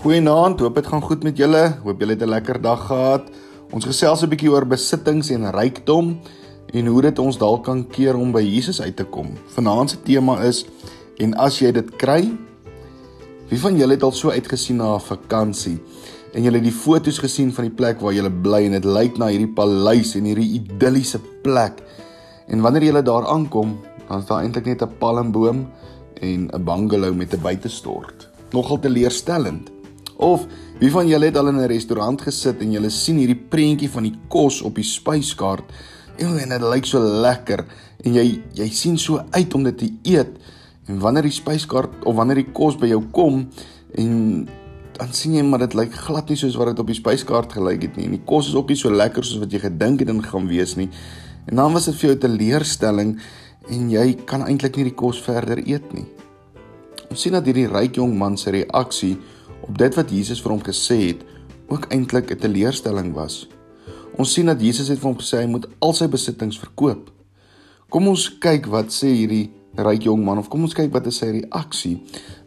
Goeienaand, hoop dit gaan goed met julle. Hoop julle het 'n lekker dag gehad. Ons gesels 'n bietjie oor besittings en rykdom en hoe dit ons dalk kan keer om by Jesus uit te kom. Vanaand se tema is en as jy dit kry, wie van julle het al so uitgesien na 'n vakansie en julle het die foto's gesien van die plek waar julle bly en dit lyk na hierdie paleis en hierdie idilliese plek. En wanneer jy daar aankom, dan is daar eintlik net 'n palmboom en 'n bungalow met 'n buitestort. Nogal teleurstellend. Of wie van julle het al in 'n restaurant gesit en julle sien hierdie prentjie van die kos op die spyskaart? En dit lyk so lekker. En jy jy sien so uit om dit te eet. En wanneer die spyskaart of wanneer die kos by jou kom en dan sien jy maar dit lyk glad nie soos wat dit op die spyskaart gelyk het nie. En die kos is ook nie so lekker soos wat jy gedink het dit gaan wees nie. En dan was dit vir jou 'n teleurstelling en jy kan eintlik nie die kos verder eet nie. Ons sien dat hierdie ryk jong man se reaksie op dit wat Jesus vir hom gesê het ook eintlik 'n teleurstelling was. Ons sien dat Jesus het vir hom gesê hy moet al sy besittings verkoop. Kom ons kyk wat sê hierdie ryk jong man of kom ons kyk wat is sy reaksie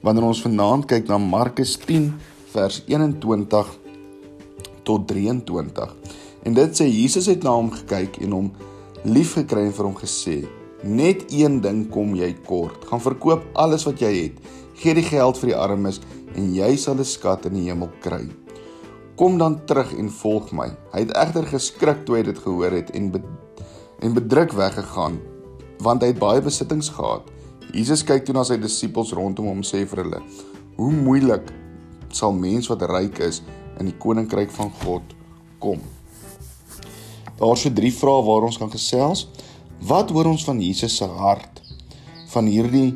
wanneer ons vanaand kyk na Markus 10 vers 21 tot 23. En dit sê Jesus het na hom gekyk en hom liefgekry en vir hom gesê: "Net een ding kom jy kort. Gaan verkoop alles wat jy het. Gee die geld vir die armes en jy sal 'n skat in die hemel kry. Kom dan terug en volg my. Hy het egter geskrik toe hy dit gehoor het en be en bedruk weggegaan want hy het baie besittings gehad. Jesus kyk toe na sy disippels rondom hom sê vir hulle: "Hoe moeilik sal mens wat ryk is in die koninkryk van God kom?" Daar's so drie vrae waar ons kan gesels. Wat hoor ons van Jesus se hart van hierdie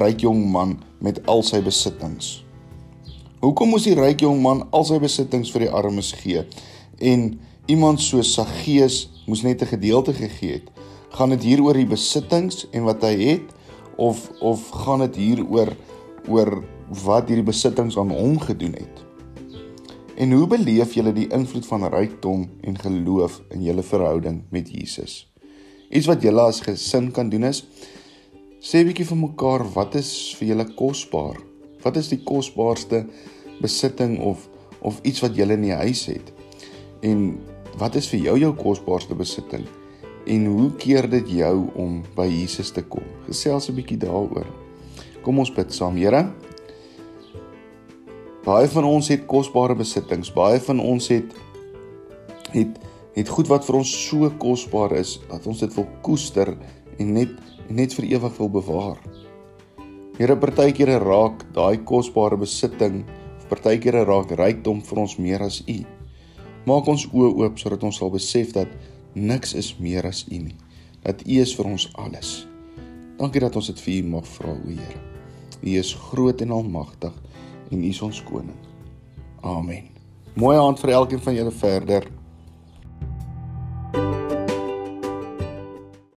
ryk jong man met al sy besittings? Hoekom moes die ryk jong man al sy besittings vir die armes gee en iemand so Saggeus moes net 'n gedeelte gegee het? Gaan dit hier oor die besittings en wat hy het of of gaan dit hier oor oor wat hierdie besittings aan hom gedoen het? En hoe beleef julle die invloed van rykdom en geloof in julle verhouding met Jesus? Iets wat julle as gesin kan doen is sê bietjie vir mekaar wat is vir julle kosbaar? Wat is die kosbaarste besitting of of iets wat jy in die huis het. En wat is vir jou jou kosbaarste besitting? En hoe keer dit jou om by Jesus te kom? Gesels 'n bietjie daaroor. Kom ons bid saam, Here. Baie van ons het kosbare besittings. Baie van ons het het het goed wat vir ons so kosbaar is dat ons dit wil koester en net net vir ewig wil bewaar. Here, partykeer raak daai kosbare besitting Partykeer raak rykdom vir ons meer as U. Maak ons oë oop sodat ons sal besef dat niks is meer as U nie. Dat U is vir ons alles. Dankie dat ons dit vir U mag vra, o Here. U is groot en almagtig en U is ons koning. Amen. Mooi aand vir elkeen van julle verder.